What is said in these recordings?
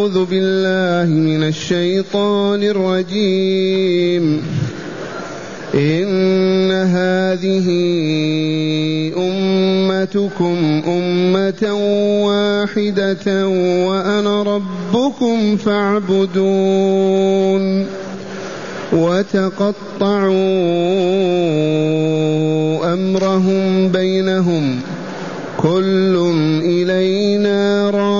أعوذ بالله من الشيطان الرجيم. إن هذه أمتكم أمة واحدة وأنا ربكم فاعبدون وتقطعوا أمرهم بينهم. كل إلينا راجعون.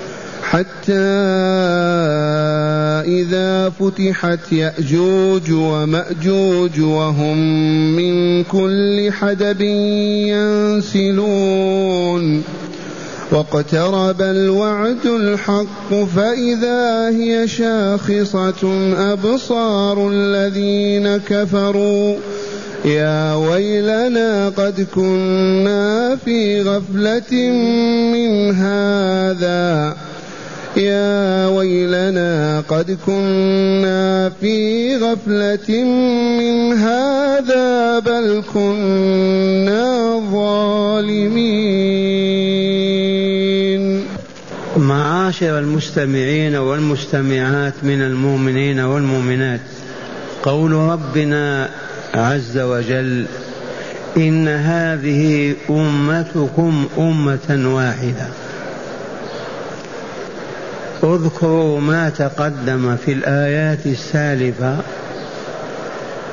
حتى إذا فتحت يأجوج ومأجوج وهم من كل حدب ينسلون. واقترب الوعد الحق فإذا هي شاخصة أبصار الذين كفروا. يا ويلنا قد كنا في غفلة من هذا. يا ويلنا قد كنا في غفلة من هذا بل كنا ظالمين. معاشر المستمعين والمستمعات من المؤمنين والمؤمنات قول ربنا عز وجل إن هذه أمتكم أمة واحدة. اذكروا ما تقدم في الآيات السالفة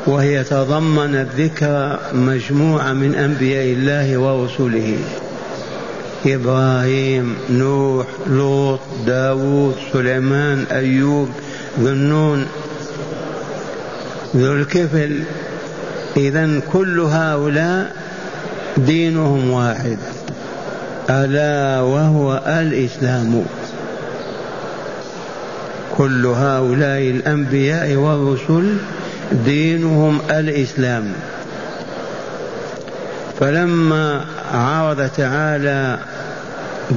وهي تضمنت ذكر مجموعة من أنبياء الله ورسله. إبراهيم نوح لوط داود سليمان أيوب ذو النون ذو الكفل. إذا كل هؤلاء دينهم واحد ألا وهو الإسلام. كل هؤلاء الأنبياء والرسل دينهم الإسلام. فلما عرض تعالى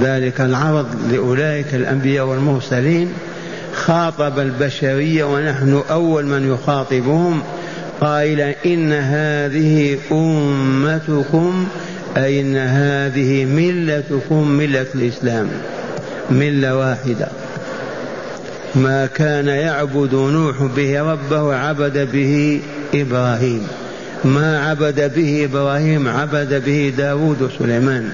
ذلك العرض لأولئك الأنبياء والمرسلين خاطب البشرية ونحن أول من يخاطبهم قائلا إن هذه أمتكم أي إن هذه ملتكم ملة الإسلام. ملة واحدة. ما كان يعبد نوح به ربه عبد به إبراهيم. ما عبد به إبراهيم عبد به داود وسليمان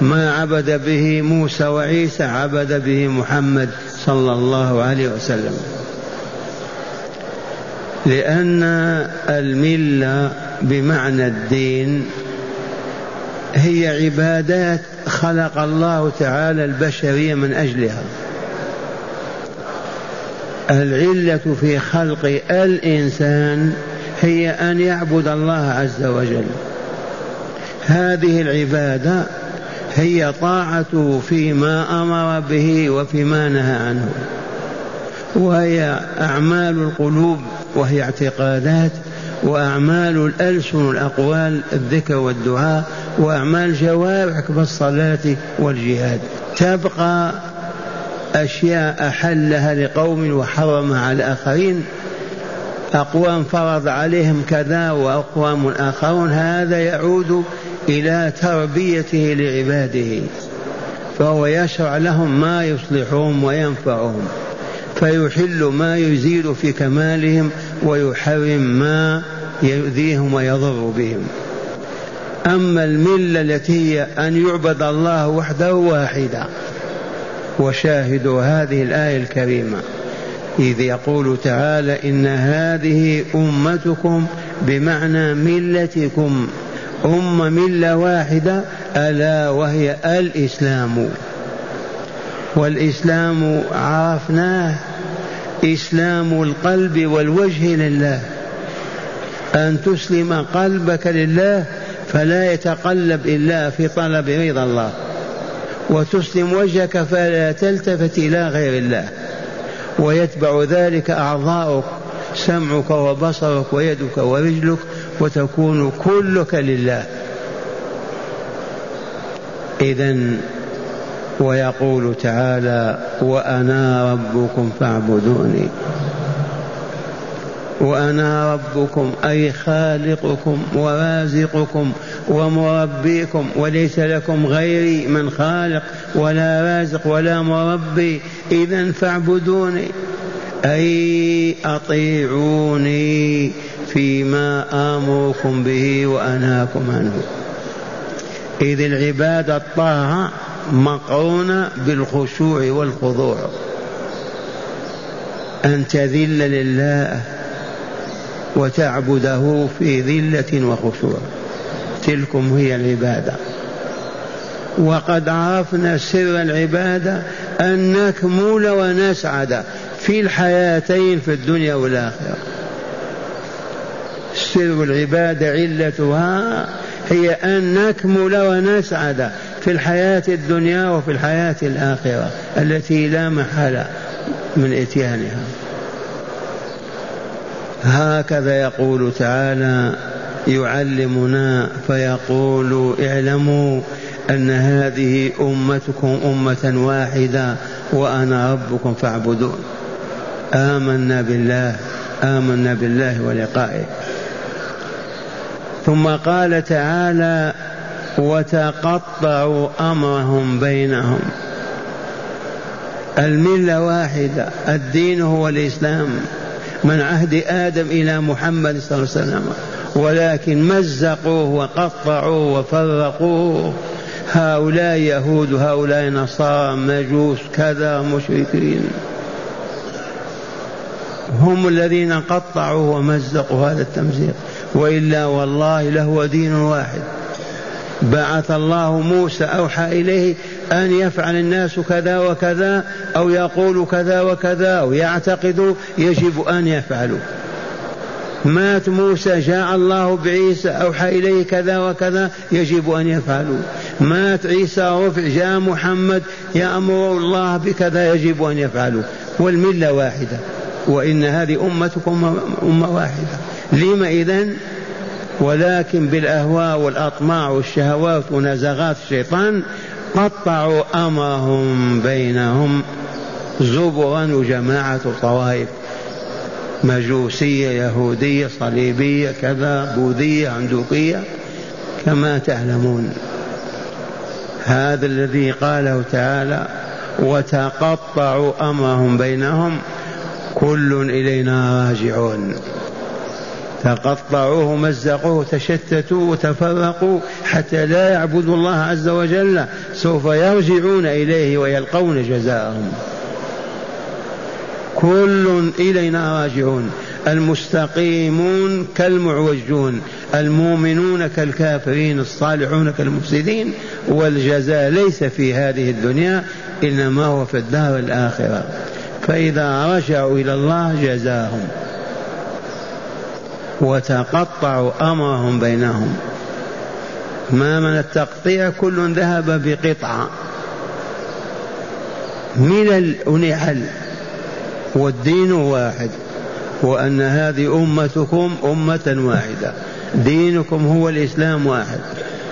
ما عبد به موسى وعيسى عبد به محمد صلى الله عليه وسلم. لأن الملة بمعنى الدين هي عبادات خلق الله تعالى البشرية من أجلها. العلة في خلق الإنسان هي أن يعبد الله عز وجل. هذه العبادة هي طاعته فيما أمر به وفيما نهى عنه وهي أعمال القلوب وهي اعتقادات وأعمال الألسن والأقوال الذكر والدعاء وأعمال الجوارح كالصلاة والجهاد. تبقى أشياء أحلها لقوم وحرمها على آخرين أقوام فرض عليهم كذا وأقوام آخرون هذا يعود إلى تربيته لعباده فهو يشرع لهم ما يصلحهم وينفعهم فيحل ما يزيد في كمالهم ويحرم ما يؤذيهم ويضر بهم. أما الملة التي هي أن يعبد الله وحده واحدة وشاهدوا هذه الآية الكريمة. إذ يقول تعالى إن هذه أمتكم بمعنى ملتكم أمة ملة واحدة ألا وهي الإسلام. والإسلام عرفناه إسلام القلب والوجه لله. أن تسلم قلبك لله فلا يتقلب إلا في طلب رضا الله. وتسلم وجهك فلا تلتفت إلى غير الله. ويتبع ذلك أعضاؤك سمعك وبصرك ويدك ورجلك وتكون كلك لله. إذا ويقول تعالى وأنا ربكم فاعبدوني. وأنا ربكم أي خالقكم ورازقكم ومربيكم وليس لكم غيري من خالق ولا رازق ولا مربي. إذا فاعبدوني أي أطيعوني فيما آمركم به وأنهاكم عنه. إذ العبادة الطاعة مقرونة بالخشوع والخضوع. أن تذل لله وتعبده في ذلة وخشوع. تلكم هي العبادة. وقد عرفنا سر العبادة أن نكمل ونسعد في الحياتين في الدنيا والآخرة. سر العبادة علتها هي أن نكمل ونسعد في الحياة الدنيا وفي الحياة الآخرة التي لا محالة من إتيانها. هكذا يقول تعالى يعلمنا فيقول اعلموا أن هذه أمتكم أمة واحدة وأنا ربكم فاعبدون. آمنا بالله آمنا بالله ولقائه. ثم قال تعالى وتقطعوا أمرهم بينهم. الملة واحدة الدين هو الإسلام. من عهد آدم إلى محمد صلى الله عليه وسلم. ولكن مزقوه وقطعوه وفرقوه. هؤلاء يهود هؤلاء نصارى مجوس كذا مشركين. هم الذين قطعوا ومزقوا هذا التمزيق. وإلا والله لهو دين واحد. بعث الله موسى أوحى إليه أن يفعل الناس كذا وكذا أو يقول كذا وكذا أو يعتقدوا يجب أن يفعلوا. مات موسى جاء الله بعيسى أوحى إليه كذا وكذا يجب أن يفعلوا. مات عيسى رفع جاء محمد يأمر الله بكذا يجب أن يفعلوا. والملة واحدة. وإن هذه أمتكم أمة واحدة. لما إذن؟ ولكن بالأهواء والأطماع والشهوات ونزغات الشيطان قطعوا أمرهم بينهم زبرا وجماعة طوائف. مجوسية يهودية صليبية كذا بوذية عندوقية كما تعلمون. هذا الذي قاله تعالى وتقطعوا أمرهم بينهم كل إلينا راجعون. تقطعوه مزقوه تشتتوا وتفرقوا حتى لا يعبدوا الله عز وجل. سوف يرجعون إليه ويلقون جزاءهم. كل إلينا راجعون. المستقيمون كالمعوجون المؤمنون كالكافرين الصالحون كالمفسدين. والجزاء ليس في هذه الدنيا إنما هو في الدار الآخرة. فإذا رجعوا إلى الله جزاهم. وتقطعوا أمرهم بينهم. ما من التقطيع كل ذهب بقطعة. من ونعل والدين واحد. وأن هذه أمتكم أمة واحدة. دينكم هو الإسلام واحد.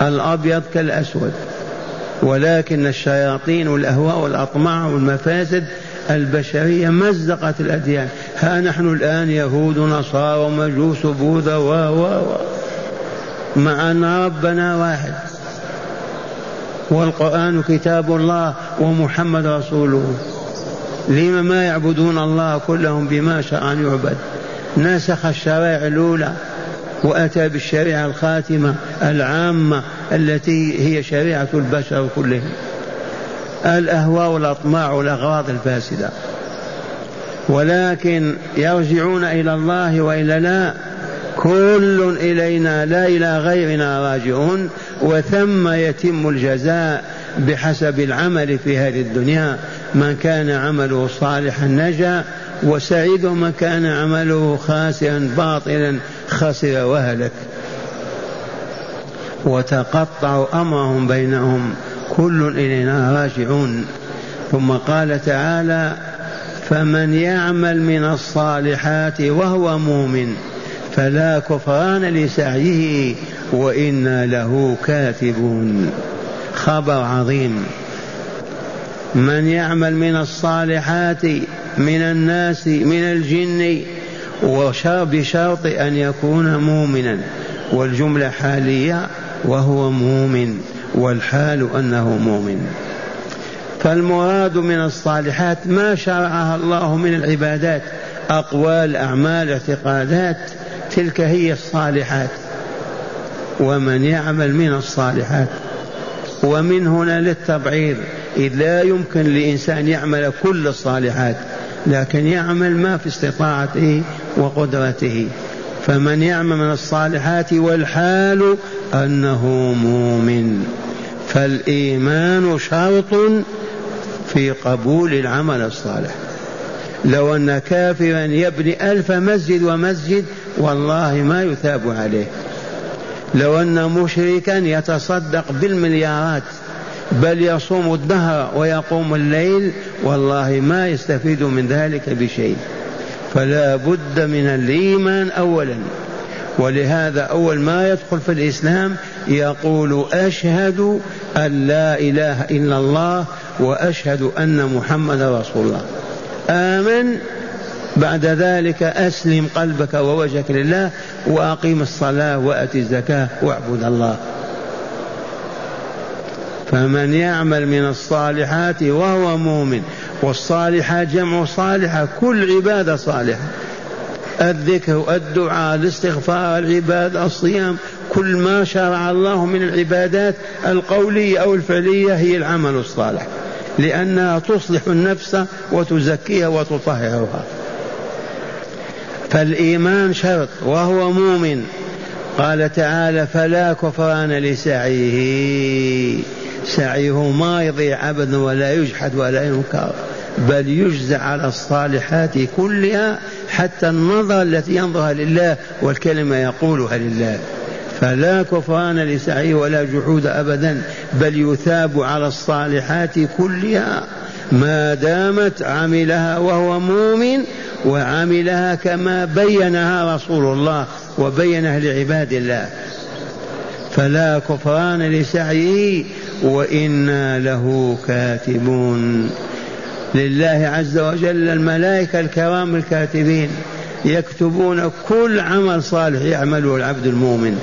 الأبيض كالأسود. ولكن الشياطين والأهواء والأطماع والمفاسد البشرية مزقت الأديان. ها نحن الآن يهود ونصارى ومجوس و و و. مع أن ربنا واحد. والقرآن كتاب الله ومحمد رسوله. لما ما يعبدون الله كلهم بما شاء أن يعبد. نسخ الشرائع الأولى وأتى بالشريعة الخاتمة العامة التي هي شريعة البشر كلهم. الأهواء والأطماع والأغراض الفاسدة. ولكن يرجعون إلى الله وإلا لا. كل إلينا لا إلى غيرنا راجعون. وثم يتم الجزاء بحسب العمل في هذه الدنيا. من كان عمله صالحا نجا. وسعيد من كان عمله خاسرا باطلا خسر وهلك. وتقطعوا أمرهم بينهم. كل إلينا راجعون. ثم قال تعالى فمن يعمل من الصالحات وهو مؤمن فلا كفران لسعيه وإنا له كاتبون. خبر عظيم. من يعمل من الصالحات من الناس من الجن بشرط أن يكون مؤمنا والجملة حالية وهو مؤمن. والحال أنه مؤمن. فالمراد من الصالحات ما شرعها الله من العبادات أقوال أعمال اعتقادات تلك هي الصالحات. ومن يعمل من الصالحات ومن هنا للتبعيض. إذ لا يمكن لإنسان يعمل كل الصالحات لكن يعمل ما في استطاعته وقدرته. فمن يعمل من الصالحات والحال أنه مؤمن. فالإيمان شرط في قبول العمل الصالح. لو أن كافرا يبني ألف مسجد ومسجد والله ما يثاب عليه. لو أن مشركا يتصدق بالمليارات بل يصوم الدهر ويقوم الليل والله ما يستفيد من ذلك بشيء. فلا بد من الإيمان اولا. ولهذا أول ما يدخل في الإسلام يقول أشهد أن لا إله إلا الله وأشهد أن محمدا رسول الله. آمن. بعد ذلك أسلم قلبك ووجهك لله واقيم الصلاة وات الزكاة واعبد الله. فمن يعمل من الصالحات وهو مؤمن والصالحات جمع صالحة كل عبادة صالحة. الذكر الدعاء الاستغفار العبادة الصيام كل ما شرع الله من العبادات القولية أو الفعلية هي العمل الصالح. لأنها تصلح النفس وتزكيها وتطهرها. فالإيمان شرط وهو مؤمن. قال تعالى فلا كفران لسعيه سعيه ما يضيع أبدا ولا يجحد ولا ينكر بل يجزى على الصالحات كلها حتى النظر التي ينظرها لله والكلمة يقولها لله. فلا كفران لسعيه ولا جحود أبدا بل يثاب على الصالحات كلها ما دامت عملها وهو مؤمن وعملها كما بينها رسول الله وبينها لعباد الله. فلا كفران لسعيه وإنا له كاتبون. لله عز وجل الملائكة الكرام الكاتبين يكتبون كل عمل صالح يعمله العبد المؤمن.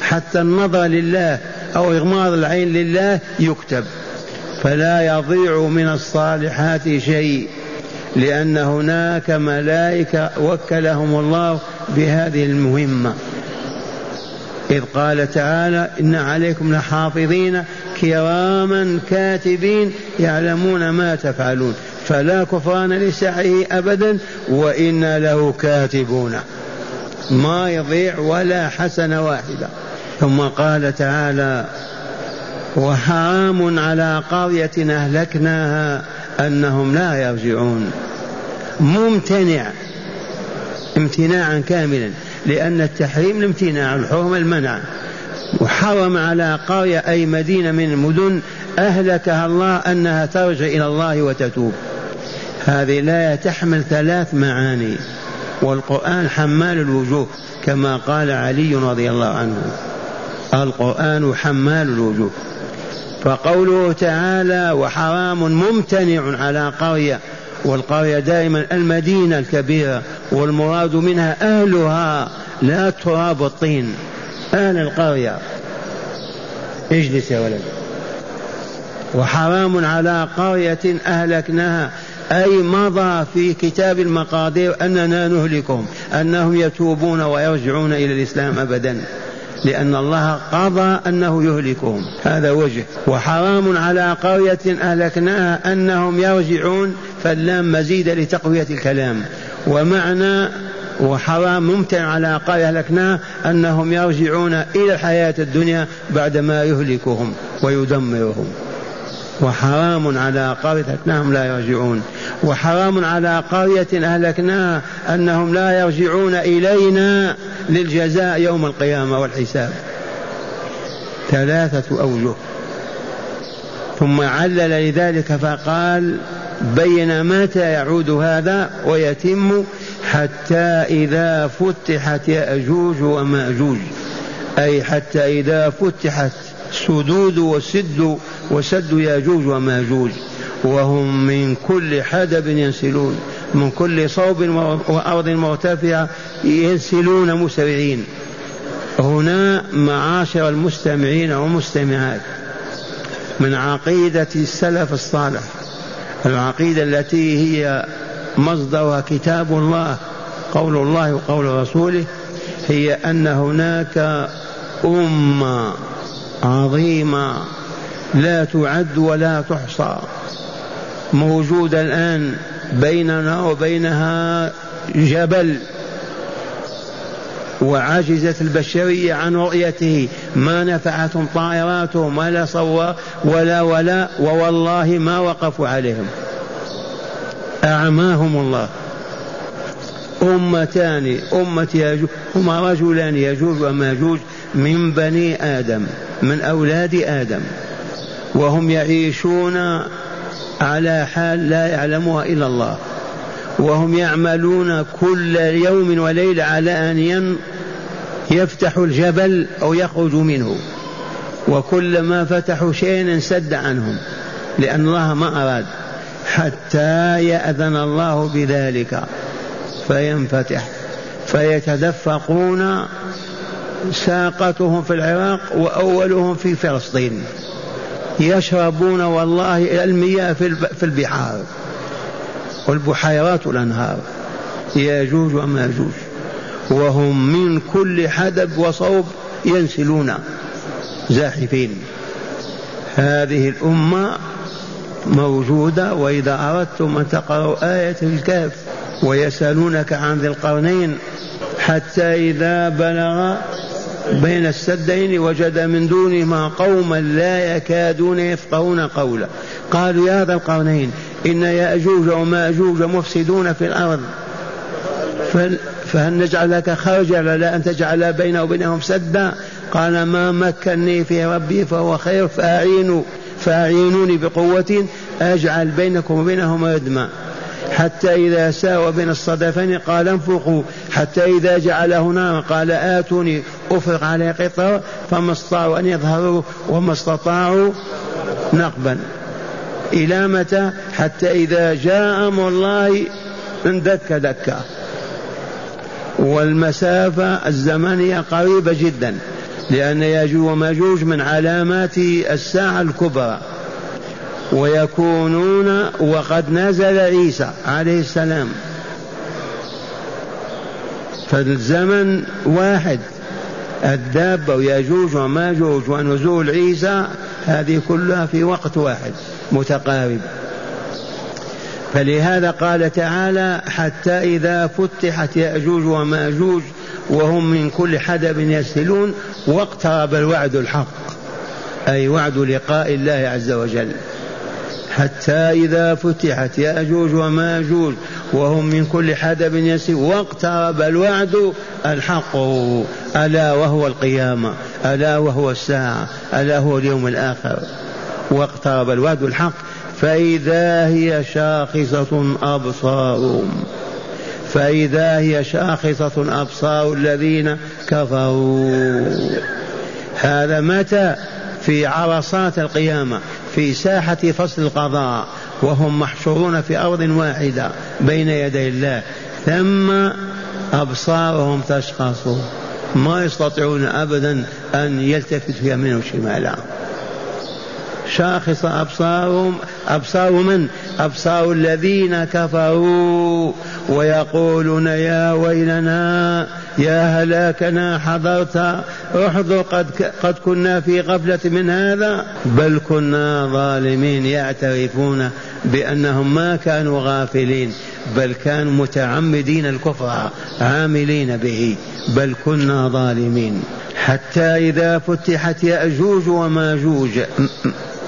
حتى النظر لله أو إغماض العين لله يكتب. فلا يضيع من الصالحات شيء لأن هناك ملائكة وكلهم الله بهذه المهمة. إذ قال تعالى إن عليكم لحافظين كراما كاتبين يعلمون ما تفعلون. فلا كفران لسعيه أبدا وإنا له كاتبون. ما يضيع ولا حسنة واحدة. ثم قال تعالى وحرام على قرية أهلكناها أنهم لا يرجعون. ممتنع. امتناعا كاملا. لأن التحريم الامتناع الحرمة المنع. وحرم على قرية أي مدينة من المدن أهلكها الله أنها ترجع إلى الله وتتوب. هذه الآية تحمل ثلاث معاني والقرآن حمال الوجوه كما قال علي رضي الله عنه. القرآن حمال الوجوه. فقوله تعالى وحرام ممتنع على قرية والقرية دائما المدينة الكبيرة والمراد منها أهلها لا تراب الطين. أهل القرية اجلس يا ولد. وحرام على قرية أهلكناها. أي مضى في كتاب المقادير أننا نهلكهم أنهم يتوبون ويرجعون إلى الإسلام أبدا. لأن الله قضى أنه يهلكهم. هذا وجه. وحرام على قرية أهلكناها أنهم يرجعون فاللام مزيدة لتقوية الكلام. ومعنى وحرام ممتع على قرية أهلكناها أنهم يرجعون إلى الحياة الدنيا بعدما يهلكهم ويدمرهم. وحرام على قرية أهلكناهم لا يرجعون. وحرام على قرية أهلكناها أنهم لا يرجعون إلينا للجزاء يوم القيامة والحساب. ثلاثة أوجه. ثم علل لذلك فقال بين متى يعود هذا ويتم حتى إذا فتحت يأجوج ومأجوج. أي حتى إذا فتحت سدود وسد وسد يأجوج ومأجوج. وهم من كل حدب ينسلون. من كل صوب وأرض مرتفعة ينسلون مسرعين هنا معاشر المستمعين والمستمعات من عقيدة السلف الصالح. العقيدة التي هي مصدرها كتاب الله قول الله وقول رسوله هي أن هناك أمة عظيمة لا تعد ولا تحصى موجودة الآن بيننا وبينها جبل وعجزت البشرية عن رؤيته ما نفعتهم طائراتهم ولا صور ولا ولا ووالله ما وقفوا عليهم. أعماهم الله. أمتان أمة يجوج هما رجلان يجوج وماجوج من بني آدم من أولاد آدم. وهم يعيشون على حال لا يعلمها إلا الله. وهم يعملون كل يوم وليلة على أن يفتحوا الجبل أو يخرجوا منه. وكلما فتحوا شيئا انسد عنهم لأن الله ما أراد. حتى يأذن الله بذلك فينفتح. فيتدفقون ساقتهم في العراق وأولهم في فلسطين. يشربون والله المياه في البحار. والبحيرات والأنهار ياجوج وماجوج وهم من كل حدب وصوب ينسلون زاحفين. هذه الأمة موجودة وإذا أردتم أن تقرأوا آية الكهف ويسألونك عن ذي القرنين حتى إذا بلغ بين السدين وجد من دونهما قوما لا يكادون يفقهون قولا. قالوا يا ذا القرنين إن يأجوج وماجوج مفسدون في الأرض. فهل نجعل لك خرجا؟ لا أن تجعل بينه وبينهم سدا. قال ما مكني في ربي فهو خير فأعينوا. فأعينوني بقوة أجعل بينكم وبينهم ردما حتى إذا ساوى بين الصدفين قال انفقوا. حتى إذا جعله نارا قال آتوني. أفرق عليه قطر فما استطاعوا أن يظهروا وما استطاعوا نقبا. إلى متى؟ حتى إذا جاء أمر الله اندك دكة والمسافة الزمنية قريبة جدا. لأن ياجوج وماجوج من علامات الساعة الكبرى. ويكونون وقد نزل عيسى عليه السلام. فالزمن واحد. الدابة وياجوج وماجوج ونزول عيسى هذه كلها في وقت واحد متقارب. فلهذا قال تعالى حتى إذا فتحت يأجوج وماجوج وهم من كل حدب يسهلون واقترب الوعد الحق أي وعد لقاء الله عز وجل. حتى إذا فتحت يأجوج وماجوج وهم من كل حدب يسير واقترب الوعد الحق. ألا وهو القيامة ألا وهو الساعة ألا هو اليوم الآخر. واقترب الوعد الحق فإذا هي شاخصة أبصارهم. فإذا هي شاخصة أبصار الذين كفروا. هذا متى؟ في عرصات القيامة في ساحة فصل القضاء وهم محشورون في أرض واحدة بين يدي الله. ثم أبصارهم تشخص. ما يستطيعون أبدا أن يلتفتوا يمينا وشمالا. شاخص أبصارهم أبصار من؟ أبصار الذين كفروا. ويقولون يا ويلنا يا هلاكنا حضرت احضر قد, قد كنا في غفلة من هذا. بل كنا ظالمين يعترفون بأنهم ما كانوا غافلين بل كانوا متعمدين الكفر عاملين به. بل كنا ظالمين. حتى إذا فتحت يأجوج وماجوج.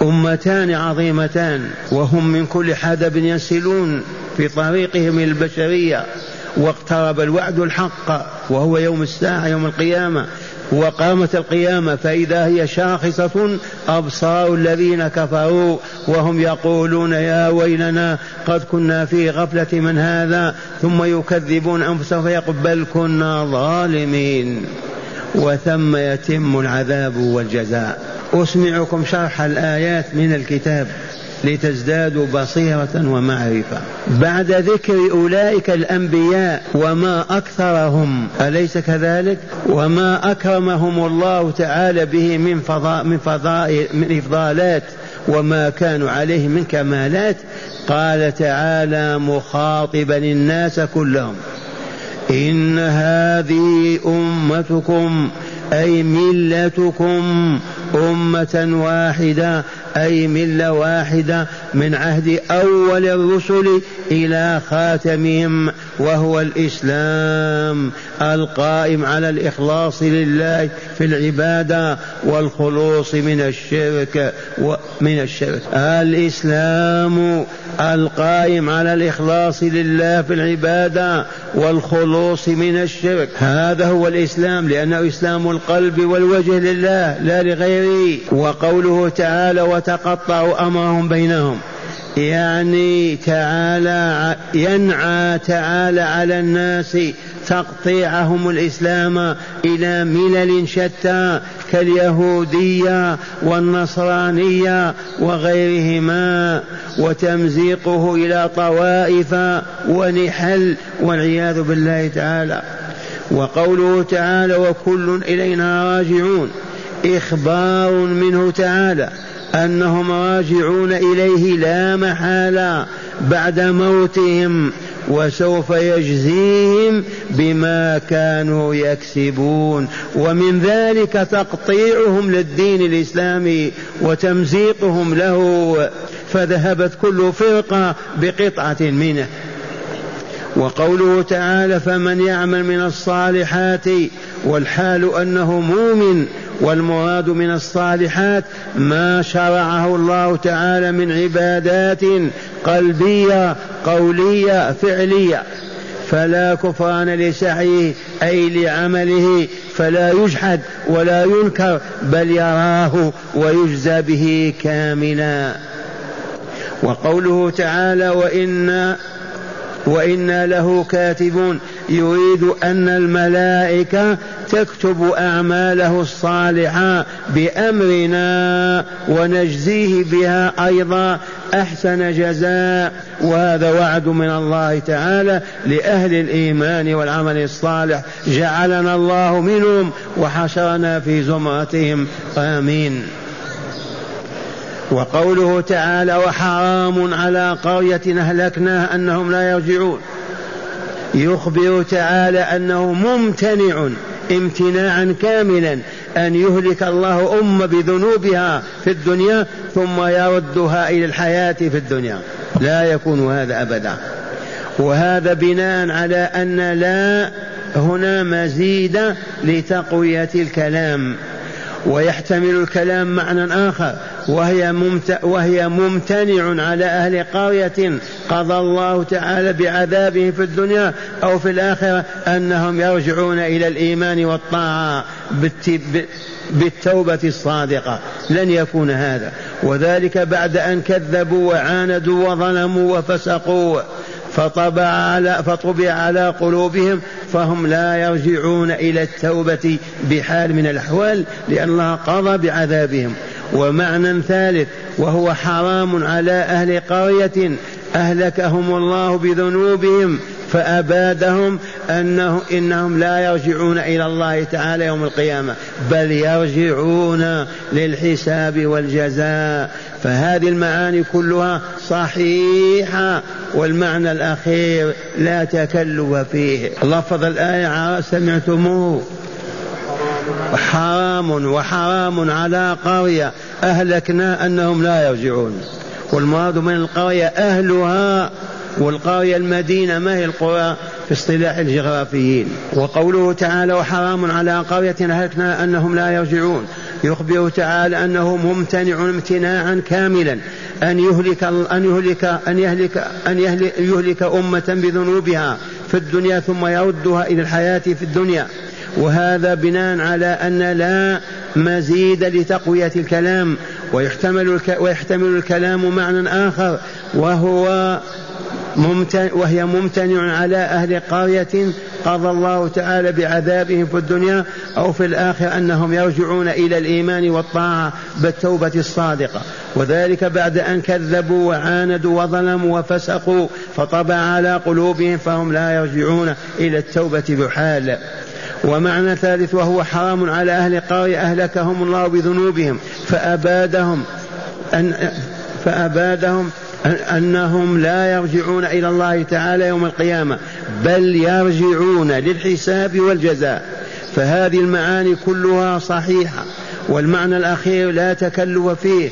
أمتان عظيمتان وهم من كل حدب ينسلون في طريقهم البشرية واقترب الوعد الحق وهو يوم الساعة يوم القيامة وقامت القيامة فإذا هي شاخصة أبصار الذين كفروا وهم يقولون يا ويلنا قد كنا في غفلة من هذا ثم يكذبون أنفسهم فيقول بل كنا ظالمين. وثم يتم العذاب والجزاء. أسمعكم شرح الآيات من الكتاب لتزدادوا بصيرة ومعرفة. بعد ذكر أولئك الأنبياء وما أكثرهم أليس كذلك؟ وما أكرمهم الله تعالى به من فضاء من فضاء من إفضالات وما كانوا عليه من كمالات. قال تعالى مخاطبا الناس كلهم. إن هذه أمتكم أي ملتكم أمة واحدة أي ملة واحدة من عهد أول الرسل إلى خاتمهم وهو الإسلام القائم على الإخلاص لله في العبادة والخلوص من الشرك ومن الشرك. الإسلام القائم على الإخلاص لله في العبادة والخلوص من الشرك. هذا هو الإسلام لأنه إسلام القلب والوجه لله لا لغيره. وقوله تعالى وتقطعوا أمرهم بينهم. يعني تعالى ينعى تعالى على الناس تقطيعهم الإسلام إلى ملل شتى كاليهودية والنصرانية وغيرهما وتمزيقه إلى طوائف ونحل والعياذ بالله تعالى. وقوله تعالى وكل إلينا راجعون. إخبار منه تعالى. أنهم راجعون إليه لا محالة بعد موتهم وسوف يجزيهم بما كانوا يكسبون. ومن ذلك تقطيعهم للدين الإسلامي وتمزيقهم له فذهبت كل فرقة بقطعة منه. وقوله تعالى فمن يعمل من الصالحات والحال أنه مؤمن والمراد من الصالحات ما شرعه الله تعالى من عبادات قلبية قولية فعلية. فلا كفران لسعيه أي لعمله. فلا يجحد ولا ينكر بل يراه ويجزى به كاملا. وقوله تعالى وإنا وإنا له كاتبون. يريد أن الملائكة تكتب أعماله الصالحة بأمرنا ونجزيه بها أيضا. أحسن جزاء. وهذا وعد من الله تعالى لأهل الإيمان والعمل الصالح. جعلنا الله منهم وحشرنا في زمرتهم. آمين. وقوله تعالى وحرام على قرية أهلكناها أنهم لا يرجعون. يخبر تعالى أنه ممتنع امتناعا كاملا أن يهلك الله أمة بذنوبها في الدنيا ثم يردها إلى الحياة في الدنيا. لا يكون هذا أبدا. وهذا بناء على أن لا هنا مزيد لتقوية الكلام. ويحتمل الكلام معنى آخر. وهي, ممت... وهي ممتنع على أهل قرية قضى الله تعالى بعذابهم في الدنيا أو في الآخرة أنهم يرجعون إلى الإيمان والطاعة بالت... بالتوبة الصادقة. لن يكون هذا. وذلك بعد أن كذبوا وعاندوا وظلموا وفسقوا. فطبع على فطبع على قلوبهم فهم لا يرجعون إلى التوبة بحال من الأحوال لأن الله قضى بعذابهم. ومعنى ثالث وهو حرام على أهل قرية أهلكهم الله بذنوبهم فأبادهم أنه إنهم لا يرجعون إلى الله تعالى يوم القيامة بل يرجعون للحساب والجزاء. فهذه المعاني كلها صحيحة والمعنى الأخير لا تكلف فيه. لفظ الآية سمعتموه. حرام وحرام على قرية أهلكنا أنهم لا يرجعون. والمراد من القرية أهلها والقرية المدينة ما هي القرى؟ في اصطلاح الجغرافيين. وقوله تعالى وحرام على قرية أهلكنا أنهم لا يرجعون يخبر تعالى أنه ممتنع امتناعا كاملا. أن يهلك أن يهلك أن يهلك أن يهلك, يهلك أمة بذنوبها في الدنيا ثم يردها إلى الحياة في الدنيا. وهذا بناء على أن لا مزيد لتقوية الكلام ويحتمل, ويحتمل الكلام معنى آخر وهو ممتن وهي ممتنع على أهل قرية قضى الله تعالى بعذابهم في الدنيا أو في الآخرة أنهم يرجعون إلى الإيمان والطاعة بالتوبة الصادقة. وذلك بعد أن كذبوا وعاندوا وظلموا وفسقوا فطبع على قلوبهم فهم لا يرجعون إلى التوبة بحال. ومعنى ثالث وهو حرام على أهل قرية أهلكهم الله بذنوبهم فأبادهم أن فأبادهم أنهم لا يرجعون إلى الله تعالى يوم القيامة بل يرجعون للحساب والجزاء. فهذه المعاني كلها صحيحة والمعنى الأخير لا تكلف فيه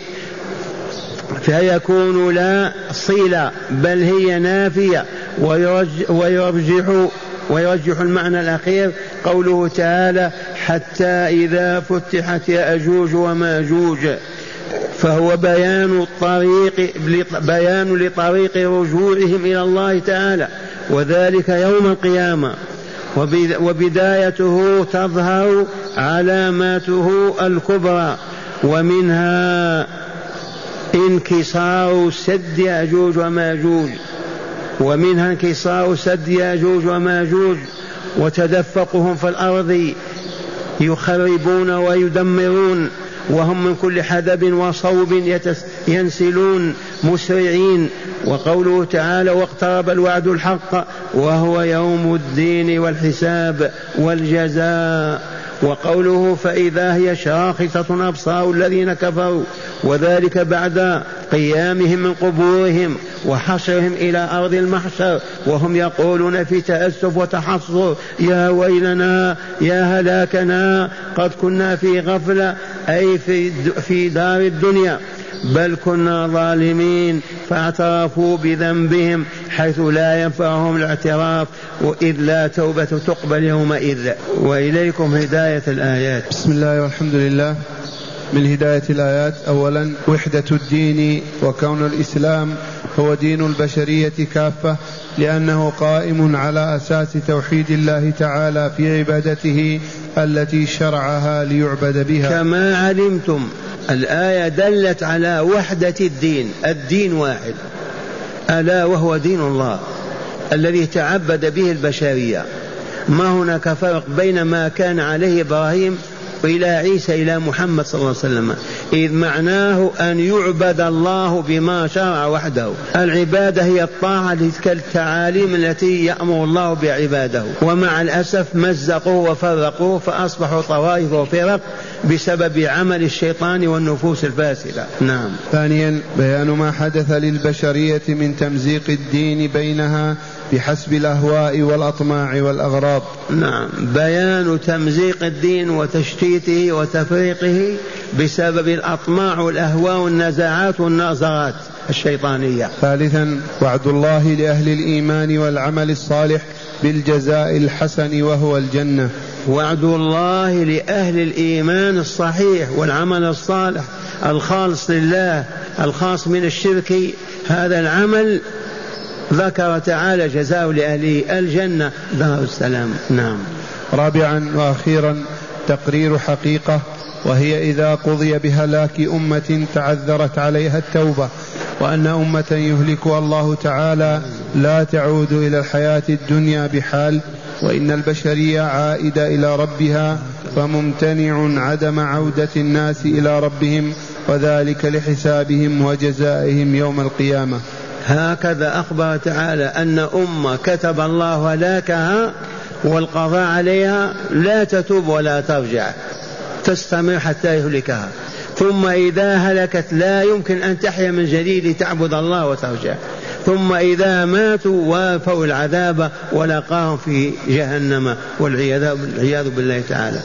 فيكون لا صلة بل هي نافية ويرجح ويرجح المعنى الأخير قوله تعالى حتى إذا فتحت يأجوج وماجوج. فهو بيان الطريق بيان لطريق رجوعهم إلى الله تعالى وذلك يوم القيامة. وبدايته تظهر علاماته الكبرى ومنها انكسار سد يأجوج وماجوج. ومنها انكسار سد ياجوج وماجوج وتدفقهم في الأرض يخربون ويدمرون وهم من كل حدب وصوب ينسلون مسرعين وقوله تعالى واقترب الوعد الحق وهو يوم الدين والحساب والجزاء وقوله فإذا هي شاخصة أبصار الذين كفروا وذلك بعد قيامهم من قبورهم وحشرهم إلى أرض المحشر وهم يقولون في تأسف وتحصر يا ويلنا يا هلاكنا قد كنا في غفلة أي في, دار الدنيا بل كنا ظالمين فاعترفوا بذنبهم حيث لا ينفعهم الاعتراف وإذ لا توبة تقبل يومئذ. وإليكم هداية الآيات. بسم الله والحمد لله. من هداية الآيات أولا وحدة الدين وكون الإسلام هو دين البشرية كافة لأنه قائم على أساس توحيد الله تعالى في عبادته التي شرعها ليعبد بها. كما علمتم الآية دلت على وحدة الدين الدين واحد. ألا وهو دين الله الذي تعبد به البشرية. ما هناك فرق بين ما كان عليه إبراهيم وإلى عيسى إلى محمد صلى الله عليه وسلم. إذ معناه أن يعبد الله بما شرع وحده. العبادة هي الطاعة لتلك التعاليم التي يأمر الله بعباده. ومع الأسف مزقوه وفرقوه فأصبحوا طوائف وفرق بسبب عمل الشيطان والنفوس الفاسدة. نعم. ثانيا بيان ما حدث للبشرية من تمزيق الدين بينها بحسب الأهواء والأطماع والأغراض. نعم. بيان تمزيق الدين وتشتيته وتفريقه بسبب الأطماع والأهواء والنزاعات والنظرات الشيطانية. ثالثا وعد الله لأهل الإيمان والعمل الصالح بالجزاء الحسن وهو الجنة. وعد الله لأهل الإيمان الصحيح والعمل الصالح الخالص لله الخاص من الشرك. هذا العمل ذكر تعالى جزاء لأهله الجنة. دار السلام. نعم. رابعا وأخيرا تقرير حقيقة وهي إذا قضي بهلاك أمة تعذرت عليها التوبة وأن أمة يهلكها الله تعالى لا تعود إلى الحياة الدنيا بحال وإن البشرية عائدة إلى ربها فممتنع عدم عودة الناس إلى ربهم وذلك لحسابهم وجزائهم يوم القيامة. هكذا أخبر تعالى أن أمة كتب الله هلاكها والقضاء عليها لا تتوب ولا ترجع تستمر حتى يهلكها. ثم إذا هلكت لا يمكن أن تحيا من جديد لتعبد الله وترجع. ثم إذا ماتوا وافوا العذاب ولقاهم في جهنم والعياذ بالله تعالى.